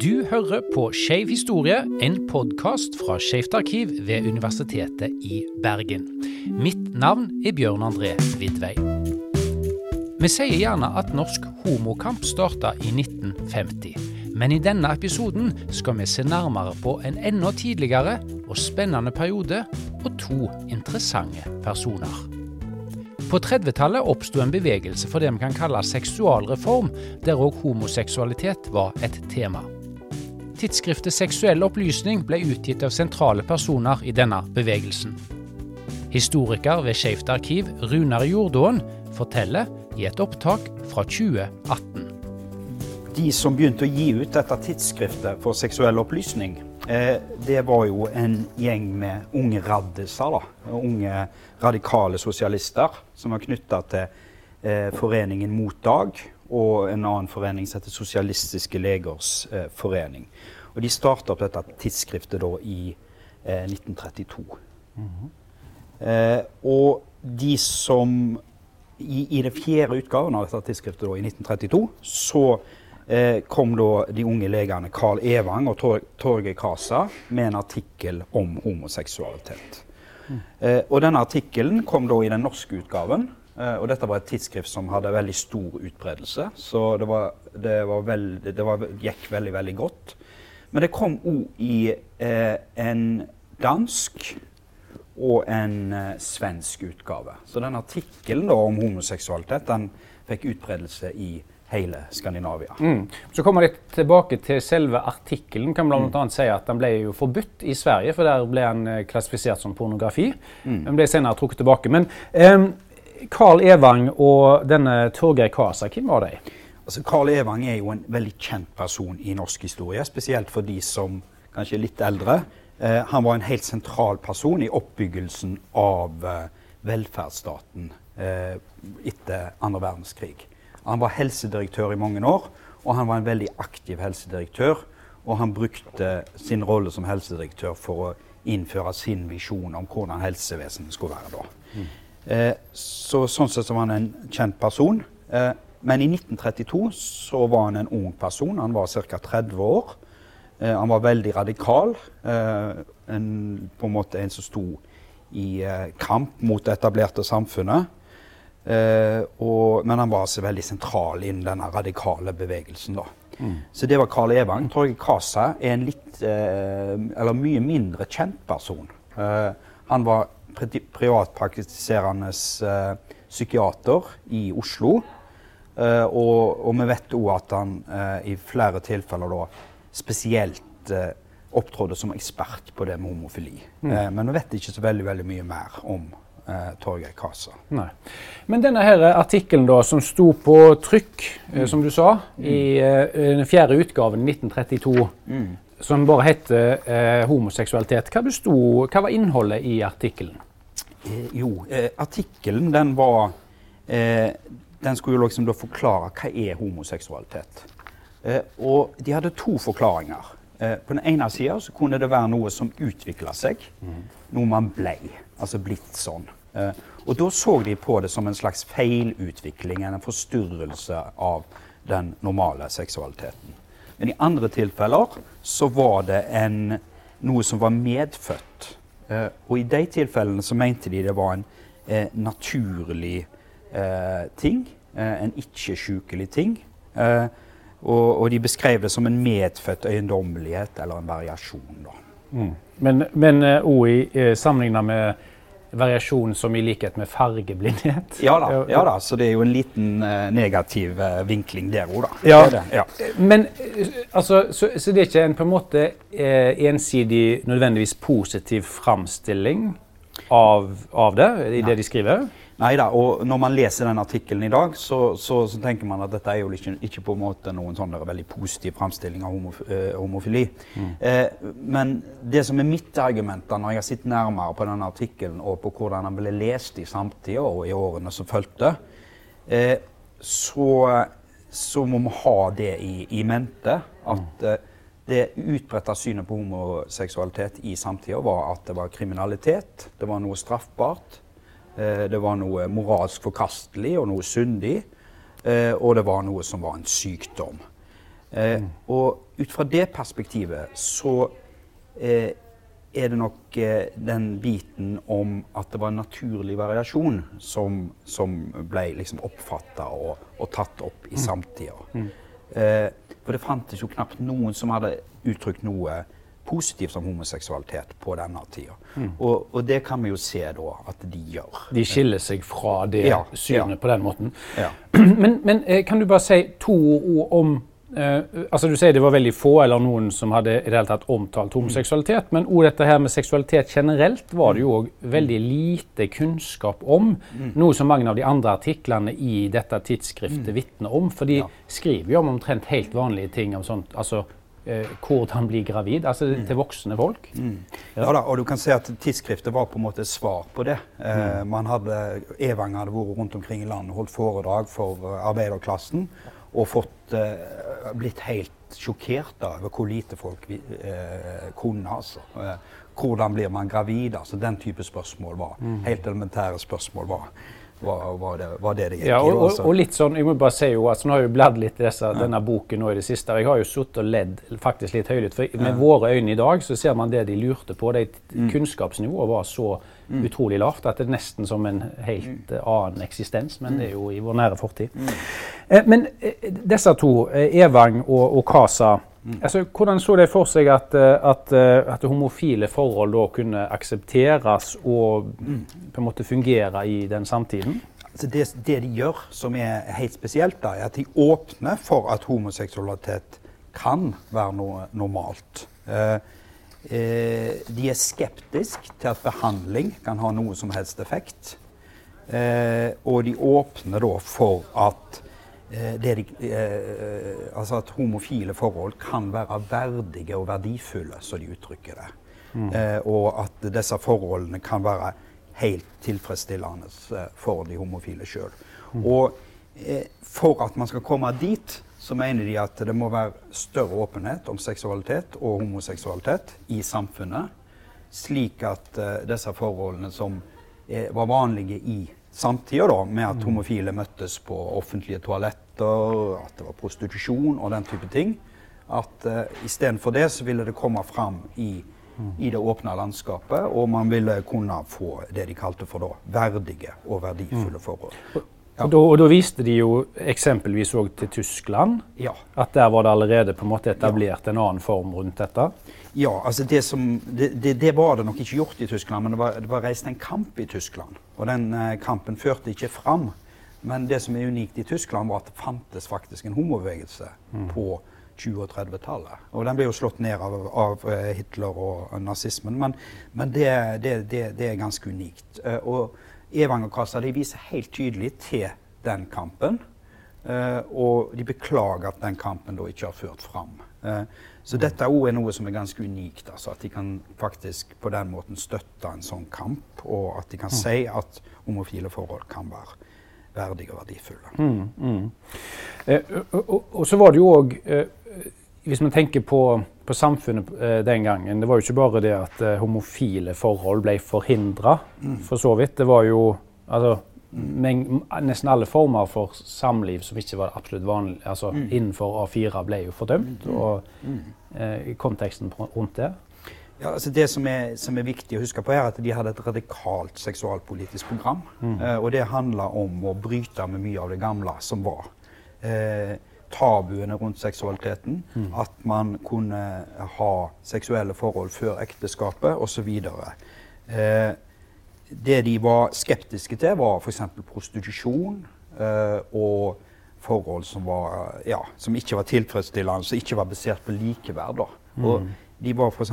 Du hører på Skeiv historie, en podkast fra Skeivt arkiv ved Universitetet i Bergen. Mitt navn er Bjørn André Vidvei. Vi sier gjerne at norsk homokamp starta i 1950. Men i denne episoden skal vi se nærmere på en enda tidligere og spennende periode og to interessante personer. På 30-tallet oppsto en bevegelse for det vi kan kalle seksualreform, der òg homoseksualitet var et tema. Tidsskriftet Seksuell opplysning ble utgitt av sentrale personer i denne bevegelsen. Historiker ved Skeivt arkiv Runar Jordåen forteller i et opptak fra 2018. De som begynte å gi ut dette tidsskriftet for seksuell opplysning, det var jo en gjeng med unge raddiser. da, Unge radikale sosialister som var knytta til eh, Foreningen mot Dag og en annen forening som heter Sosialistiske legers eh, forening. Og De starta opp dette tidsskriftet da i 1932. Mm -hmm. og de som i, i den fjerde utgaven av dette tidsskriftet da, i 1932 så eh, kom da de unge legene Carl Evang og Tor Torgeir Kasa med en artikkel om homoseksualitet. Mm. Eh, og denne artikkelen kom da i den norske utgaven. Eh, og dette var et tidsskrift som hadde veldig stor utbredelse, så det, var, det, var veld, det var, gikk veldig, veldig godt. Men det kom òg i eh, en dansk og en eh, svensk utgave. Så den artikkelen om homoseksualitet den fikk utbredelse i hele Skandinavia. Mm. Så kommer jeg tilbake til selve artikkelen. Kan blant annet si at Den ble jo forbudt i Sverige, for der ble den eh, klassifisert som pornografi. Mm. Den ble senere trukket tilbake. Men eh, Carl Evang og denne Torgeir Kasa, hvem var de? Altså, Carl Evang er jo en veldig kjent person i norsk historie, spesielt for de som kanskje er litt eldre. Uh, han var en helt sentral person i oppbyggelsen av uh, velferdsstaten uh, etter andre verdenskrig. Han var helsedirektør i mange år, og han var en veldig aktiv helsedirektør. Og han brukte sin rolle som helsedirektør for å innføre sin visjon om hvordan helsevesenet skulle være da. Mm. Eh, så, sånn sett så var han en kjent person. Eh, men i 1932 så var han en ung person. Han var ca. 30 år. Eh, han var veldig radikal. Eh, en, på en måte en som sto i eh, kamp mot det etablerte samfunnet. Uh, og, men han var altså veldig sentral innen denne radikale bevegelsen. da. Mm. Så det var Karl Evang. Torgeir Kasa er en litt, uh, eller mye mindre kjent person. Uh, han var privatpraktiserende psykiater i Oslo. Og, og, vi vet òg at han i flere tilfeller da spesielt opptrådte som ekspert på det med homofili. Mm. men vi vet ikke så veldig, veldig mye mer om eh, Torgeir Kasa. Nei. Men denne her artikkelen da, som sto på trykk, eh, som du sa, mm. i eh, den fjerde utgaven 1932, mm. som bare heter eh, 'Homoseksualitet', hva, sto, hva var innholdet i artikkelen? Eh, jo, eh, artikkelen den var Den skulle jo liksom da forklare hva er homoseksualitet. og de hadde to forklaringer. på den ene sida kunne det være noe som utvikla seg, mm. noe man blei altså blitt sånn. Eh, og da så de på det som en slags feilutvikling, en forstyrrelse av den normale seksualiteten. Men i andre tilfeller så var det en, noe som var medfødt. Eh, og i de tilfellene så mente de det var en eh, naturlig eh, ting. Eh, en ikke-sjukelig ting. Eh, og, og, de beskrev det som en medfødt øyendommelighet eller en variasjon. da. Mm. Men òg i sammenligna med variasjon som i likhet med fargeblindhet. Ja da, ja da, så det er jo en liten uh, negativ vinkling der òg, da. Ja. Det det, ja. Men eh, altså, så, så, det er ikke en på en måte eh, ensidig, nødvendigvis positiv framstilling av, av det i Nei. det de skriver? Nei da, og når man leser den artikkelen i dag, så, så, så, tenker man at dette er jo ikke, ikke på en måte noen sånn veldig positiv framstilling av homof eh, homofili. Mm. Eh, men det som er mitt argument da, når jeg har sett nærmere på denne artikkelen, og på hvordan den ble lest i samtida og i årene som fulgte, eh, så, så, må vi ha det i, i mente. At mm. det utbredte synet på homoseksualitet i samtida var at det var kriminalitet, det var noe straffbart. Eh, det var noe moralsk forkastelig og noe syndig. Eh, og det var noe som var en sykdom. Eh, mm. Og ut fra det perspektivet så eh, er det nok den biten om at det var en naturlig variasjon som, som ble liksom oppfatta og, og, tatt opp i mm. samtida. Mm. Eh, for det fantes jo knapt noen som hadde uttrykt noe positivt om homoseksualitet på denne tida. Mm. Og, og, det kan vi jo se da at de gjør. De skiller seg fra det ja, synet ja. på den måten. Ja. Men, men, eh, kan du bare si to ord om Eh, altså Du sier det var veldig få eller noen som hadde i det hele tatt omtalt homoseksualitet. Men også dette her med seksualitet generelt var det jo òg veldig lite kunnskap om. Noe som mange av de andre artiklene i dette tidsskriftet vitner om. For de skriver jo om omtrent helt vanlige ting om sånt. altså hvordan bli gravid, altså mm. til voksne folk. Mm. Ja. ja da, og du kan se at Tidsskriftet var på en måte svar på det. Eh, man hadde, Evang hadde vært rundt omkring i landet og holdt foredrag for uh, arbeiderklassen og fått, eh, blitt helt sjokkert over hvor lite folk uh, kunne. altså. Uh, hvordan blir man gravid? altså Den type spørsmål var mm. helt elementære spørsmål. var var, var, det, var det det gikk ja, og, og, og, litt sånn, jeg må bare si jo, altså Nå har jeg jo bladd litt i ja. denne boken nå i det siste. Jeg har jo sittet og ledd faktisk litt høylytt. For med ja. våre øyne i dag så ser man det de lurte på. Det mm. Kunnskapsnivået var så mm. utrolig lavt. At det er nesten som en helt mm. annen eksistens, men det er jo i vår nære fortid. Mm. Eh, men eh, disse to, eh, Evang og, og Kasa, mm. altså, hvordan så de for seg at, eh, at, eh, at, homofile forhold da kunne aksepteres og mm. på en måte fungere i den samtiden? Altså det, det, de gjør, som er helt spesielt, da, er at de åpner for at homoseksualitet kan være noe normalt. Eh, Eh, de er skeptiske til at behandling kan ha noe som helst effekt. Eh, og de åpner da for at, de, eh, altså at homofile forhold kan være verdige og verdifulle, som de uttrykker det. Mm. Eh, og at disse forholdene kan være helt tilfredsstillende eh, for de homofile sjøl. Mm. Og for at man skal komme dit, så mener de at det må være større åpenhet om seksualitet og homoseksualitet i samfunnet. Slik at disse forholdene som var vanlige i samtida, med at mm. homofile møttes på offentlige toaletter, at det var prostitusjon og den type ting, at uh, istedenfor det så ville det komme fram i, mm. i det åpne landskapet, og man ville kunne få det de kalte for da, verdige og verdifulle mm. forhold. Ja. Og, da, og, da, viste de jo eksempelvis òg til Tyskland. Ja. At der var det allerede på en måte etablert ja. en annen form rundt dette. Ja, altså det, som, det, det, det, var det nok ikke gjort i Tyskland, men det var, var reist en kamp i Tyskland. Og den eh, kampen førte ikke fram. Men det som er unikt i Tyskland, var at det fantes faktisk en homobevegelse mm. på 20- og 30-tallet. Og den ble jo slått ned av, av eh, Hitler og nazismen, men, men det, er ganske unikt. Uh, og Evangerkassa viser helt tydelig til den kampen. Uh, og de beklager at den kampen da ikke har ført fram. Uh, så mm. dette òg er noe som er ganske unikt. Altså, at de kan faktisk på den måten støtte en sånn kamp, og at de kan mm. si at homofile forhold kan være verdige og verdifulle. Mm, mm. Eh, og, og, og, så var det jo òg eh, Hvis man tenker på på samfunnet eh, den gangen. Det var jo ikke bare det at eh, homofile forhold ble forhindra, mm. for så vidt. Det var jo altså, nesten alle former for samliv som ikke var absolutt vanlig, altså mm. innenfor A4, ble jo fordømt. Mm. Og i eh, konteksten rundt det. Ja, altså det som er, som er, viktig å huske på, er at de hadde et radikalt seksualpolitisk program. Mm. Eh, og det handla om å bryte med mye av det gamle som var. Eh, tabuene rundt seksualiteten. Mm. At man kunne ha seksuelle forhold før ekteskapet osv. Eh, det de var skeptiske til, var f.eks. prostitusjon eh, og forhold som, var, ja, som, ikke var tilfredsstillende, som ikke var basert på likeverd. Mm. Og de var f.eks.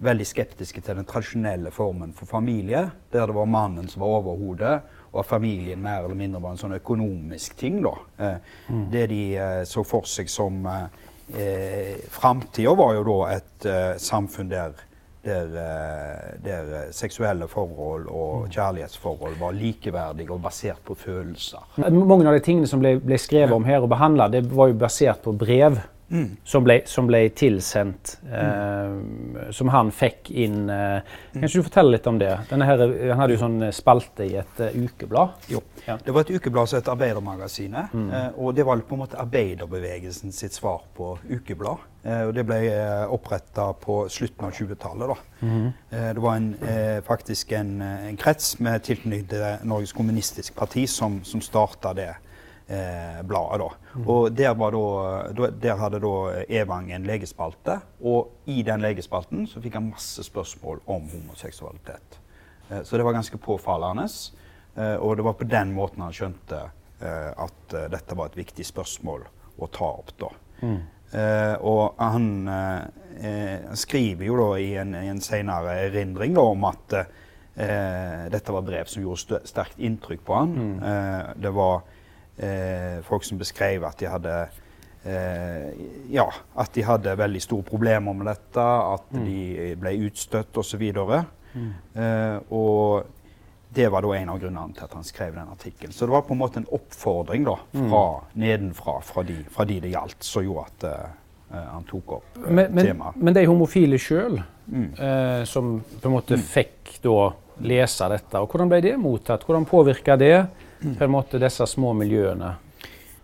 veldig skeptiske til den tradisjonelle formen for familie, der det var mannen som var overhodet og at familien mer eller mindre var en sånn økonomisk ting. da. Eh, mm. Det de eh, så for seg som eh, eh Framtida var jo da et eh, samfunn der, der, eh, der, seksuelle forhold og mm. kjærlighetsforhold var likeverdige og basert på følelser. Mange av de tingene som ble, ble skrevet om her og behandla, var jo basert på brev mm. som, ble, som, ble, tilsendt, eh, som han fikk inn. Eh, kan ikke du fortelle litt om det? Denne her, han hadde jo sånn spalte i et uh, ukeblad. Jo, ja. det var et ukeblad som het Arbeidermagasinet. Mm. Eh, og det var på en måte arbeiderbevegelsen sitt svar på ukeblad. Eh, og det ble eh, oppretta på slutten av 20-tallet. Mm. det var en, faktisk en, en, krets med tilknytning til Norges Kommunistiske Parti som, som starta det eh, bladet. da. Mm. Og der, da, der, hadde da Evang en legespalte, og i den legespalten så fikk han masse spørsmål om homoseksualitet. Eh, så det var ganske påfallende. Eh, og det var på den måten han skjønte eh, at eh, dette var et viktig spørsmål å ta opp. da. Mm. Eh, og han skriver jo da i en, i en senere erindring da, om at dette var brev som gjorde sterkt inntrykk på han. Mm. det var folk som beskrev at de hadde eh, ja, at de hadde veldig store problemer med dette, at mm. de ble utstøtt osv. Mm. Eh, og det var da en av grunnene til at han skrev den artikkelen. Så det var på en måte en oppfordring da, mm. fra mm. nedenfra, fra de, fra de, det gjaldt, som gjorde at uh, han tok opp uh, men, men, temaet. Men de homofile sjøl, mm. uh, som på en måte mm. fikk da lese dette, og hvordan ble det mottatt? Hvordan påvirka det? På en måte disse små miljøene?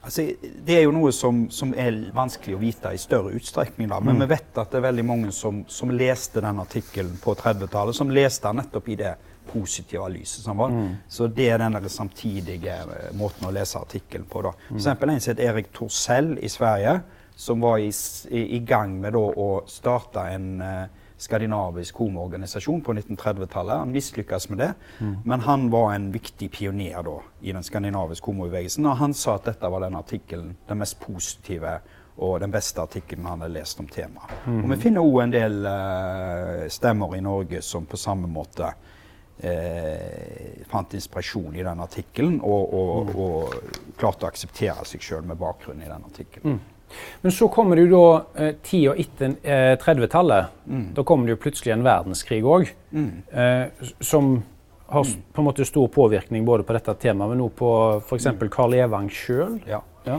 Altså, det er jo noe som, som, er vanskelig å vite i større utstrekning. Da. Men mm. vi vet at det er veldig mange som, som leste den artikkelen på 30-tallet, som leste den nettopp i det positive lyset. Mm. Så det er den samtidige eh, måten å lese artikkelen på. Da. For mm. eksempel en som het Erik Torsell i Sverige, som var i, i, i gang med da, å starte en uh, skandinavisk homoorganisasjon på 1930-tallet. Han mislykkes med det, mm. men han var en viktig pioner da, i den skandinaviske homobevegelsen. Og han sa at dette var den artikkelen, den mest positive og den beste artikkelen han hadde lest om temaet. Mm. Og vi finner òg en del uh, stemmer i Norge som på samme måte uh, fant inspirasjon i den artikkelen, og, og, mm. og, klarte å akseptere seg sjøl med bakgrunn i den artikkelen. Mm. Men så kommer det jo da eh, tida etter eh, 30-tallet. Mm. Da kommer det jo plutselig en verdenskrig òg. Mm. Eh, som har mm. på en måte stor påvirkning både på dette temaet, men òg på f.eks. Mm. Karl Evang sjøl. Ja. ja.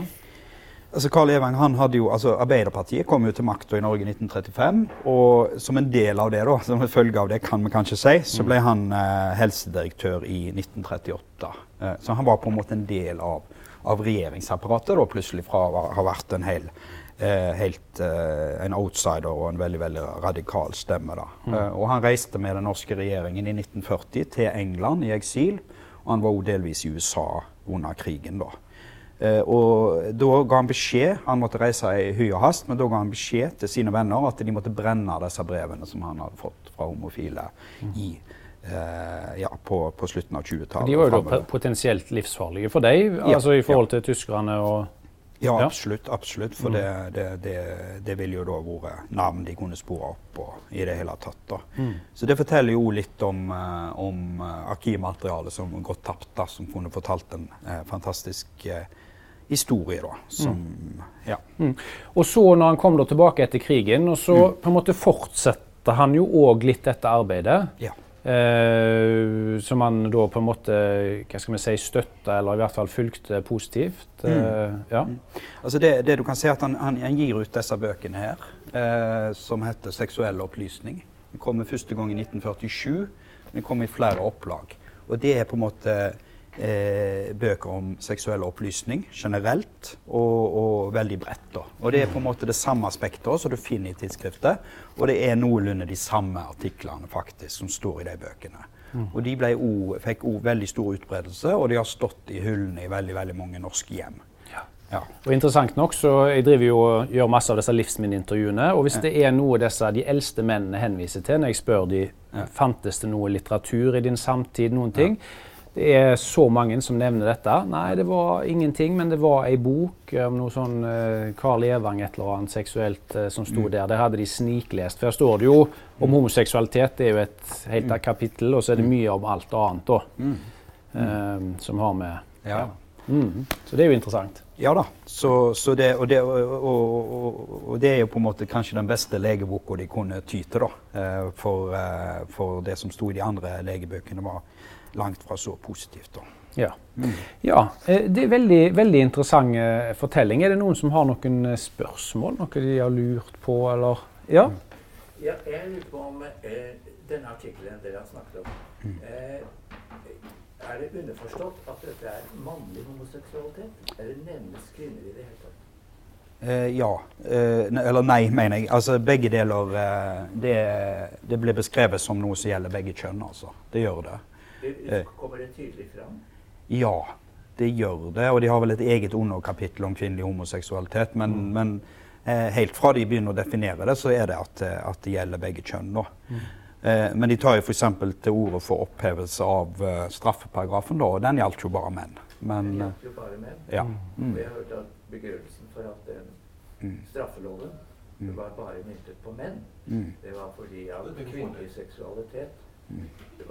Altså Karl Evang han hadde jo, altså Arbeiderpartiet kom jo til makta i Norge i 1935. Og som en del av det, da, som en følge av det, kan vi kanskje si, så mm. ble han eh, helsedirektør i 1938. Eh, så han var på en måte en del av av regjeringsapparatet, da plutselig fra å ha vært en hel eh, helt eh, en outsider og en veldig veldig radikal stemme. da. Mm. Eh, og Han reiste med den norske regjeringen i 1940 til England i eksil. Og han var også delvis i USA under krigen. da. Eh, og Da ga han beskjed Han måtte reise i hy og hast, men da ga han beskjed til sine venner at de måtte brenne disse brevene som han hadde fått fra homofile mm. i Uh, ja, på, på, slutten av 20-tallet. De var jo da potensielt livsfarlige for deg, altså i forhold til tyskerne og Ja, absolutt. absolutt For mm. det, det, det, det, ville jo da vært navn de kunne spore opp på i det hele tatt. da. Mm. Så det forteller jo litt om, uh, om arkivmaterialet som har gått tapt, da, som kunne fortalt en fantastisk historie. da. Som, mm. ja. Mm. Og så når han kom da tilbake etter krigen, og så mm. på en måte fortsetter han jo òg litt dette arbeidet. Ja. Eh, som man da på en måte hva skal vi si, støtta, eller i hvert fall fulgte positivt. Mm. Eh, ja. Mm. Altså det, det, du kan se at han, han, han gir ut disse bøkene her, eh, som heter 'Seksuell opplysning'. Den kom første gang i 1947. Den kom i flere opplag. Og det er på en måte eh, bøker om seksuell opplysning generelt, og, og veldig bredt. Da. Og Det er på en måte det samme aspektet som du finner i tidsskriftet, og det er noenlunde de samme artiklene faktisk som står i de bøkene. Mm. Og De også, fikk òg veldig stor utbredelse, og de har stått i hyllene i veldig, veldig mange norske hjem. Ja. Og interessant nok, så Jeg driver jo og gjør masse av disse livsminneintervjuene. Og hvis ja. det er noe disse, de eldste mennene henviser til når jeg spør de, ja. fantes det noe litteratur i din samtid, noen ting, det er så mange som nevner dette. Nei, det var ingenting, men det var ei bok om noe sånn uh, Carl Evang et eller annet seksuelt uh, som sto mm. der. Det hadde de sniklest. For her står det jo om mm. homoseksualitet. Det er jo et helt mm. kapittel, og så er det mye om alt annet da. Uh, som har med ja. ja. Mm. Så det er jo interessant. Ja da. Så, så det, og, det, og, og, og, det, er jo på en måte kanskje den beste legeboka de kunne ty til, da. For, for det som sto i de andre legebøkene, var langt fra så positivt. da. Ja. Mm. ja. Eh, det er veldig, veldig interessant eh, fortelling. Er det noen som har noen eh, spørsmål? Noe de har lurt på, eller Ja? Ja, jeg lurer på om eh, denne artikkelen dere har snakket om mm. eh, Er det underforstått at dette er mannlig homoseksualitet? Eller nevnes kvinner i det hele tatt? Eh, ja. eller nei, mener jeg. Altså begge deler det, det blir beskrevet som noe som gjelder begge kjønn, altså. Det gjør det. Det kommer det tydelig fram? Ja, det gjør det. Og de har vel et eget underkapittel om kvinnelig homoseksualitet. Men, mm. men eh, helt fra de begynner å definere det, så er det at, eh, at det gjelder begge kjønn. Mm. Eh, men de tar jo f.eks. til orde for opphevelse av uh, straffeparagrafen, da, og den gjaldt jo bare menn. Men, den gjaldt jo bare menn. Ja. Mm. Vi har hørt at begrunnelsen for at den mm. straffeloven mm. var bare myntet på menn, mm. det var fordi at kvinnelig seksualitet det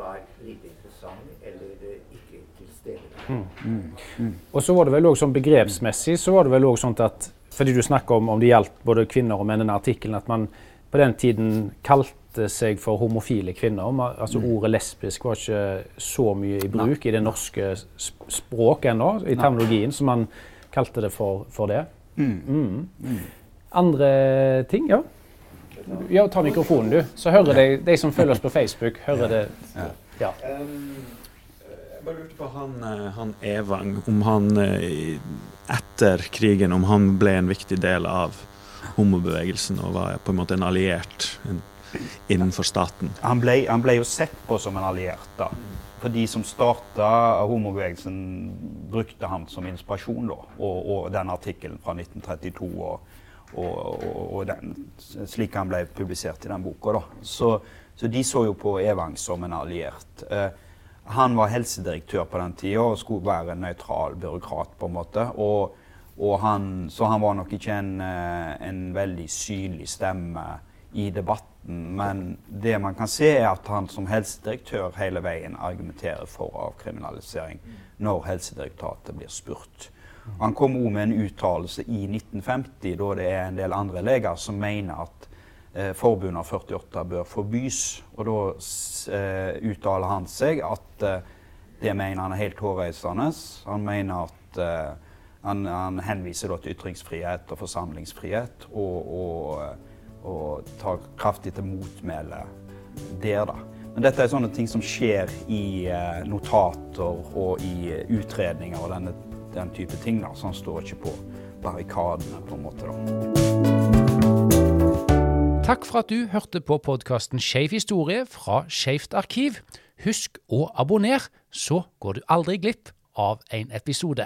var lite interessant eller ikke til stede. Mm. Mm. Mm. Og så var det vel også sånn begrepsmessig så var det vel også sånn at fordi du snakker om om det gjaldt både kvinner og menn i denne artikkelen, at man på den tiden kalte seg for homofile kvinner. Altså mm. Ordet lesbisk var ikke så mye i bruk Nei. i det norske språk ennå, i terminologien, så man kalte det for, for det. Mm. Mm. mm. Andre ting? Ja? Ja, ta mikrofonen, du. Så hører de, de som følger oss på Facebook, hører det. Ja. Jeg bare lurte på han, eh, han Evang, om han eh, etter krigen om han ble en viktig del av homobevegelsen og var på en måte en alliert innenfor staten. Han ble, han ble jo sett på som en alliert. da. For de som starta homobevegelsen, brukte han som inspirasjon. da, Og, og den artikkelen fra 1932. og og, og, den, slik han ble publisert i den boka. Så, så, de så jo på Evang som en alliert. Eh, han var helsedirektør på den tida og skulle være en nøytral byråkrat. på en måte. Og, og han, så han var nok ikke en, eh, en, veldig synlig stemme i debatten. Men det man kan se, er at han som helsedirektør hele veien argumenterer for avkriminalisering når Helsedirektoratet blir spurt. Han kom òg med en uttalelse i 1950, da det er en del andre leger som mener at eh, forbundet av 48 bør forbys. Og da eh, uttaler han seg at eh, det mener han er helt hårreisende. Han mener at eh, han, han, henviser til ytringsfrihet og forsamlingsfrihet, og, og, og tar kraftig til motmæle der, da. Men dette er sånne ting som skjer i eh, notater og i utredninger og denne den type ting. da, Så han står ikke på barrikadene, på en måte. da. Takk for at du hørte på podkasten Skeiv historie fra Skeivt arkiv. Husk å abonnere, så går du aldri glipp av en episode.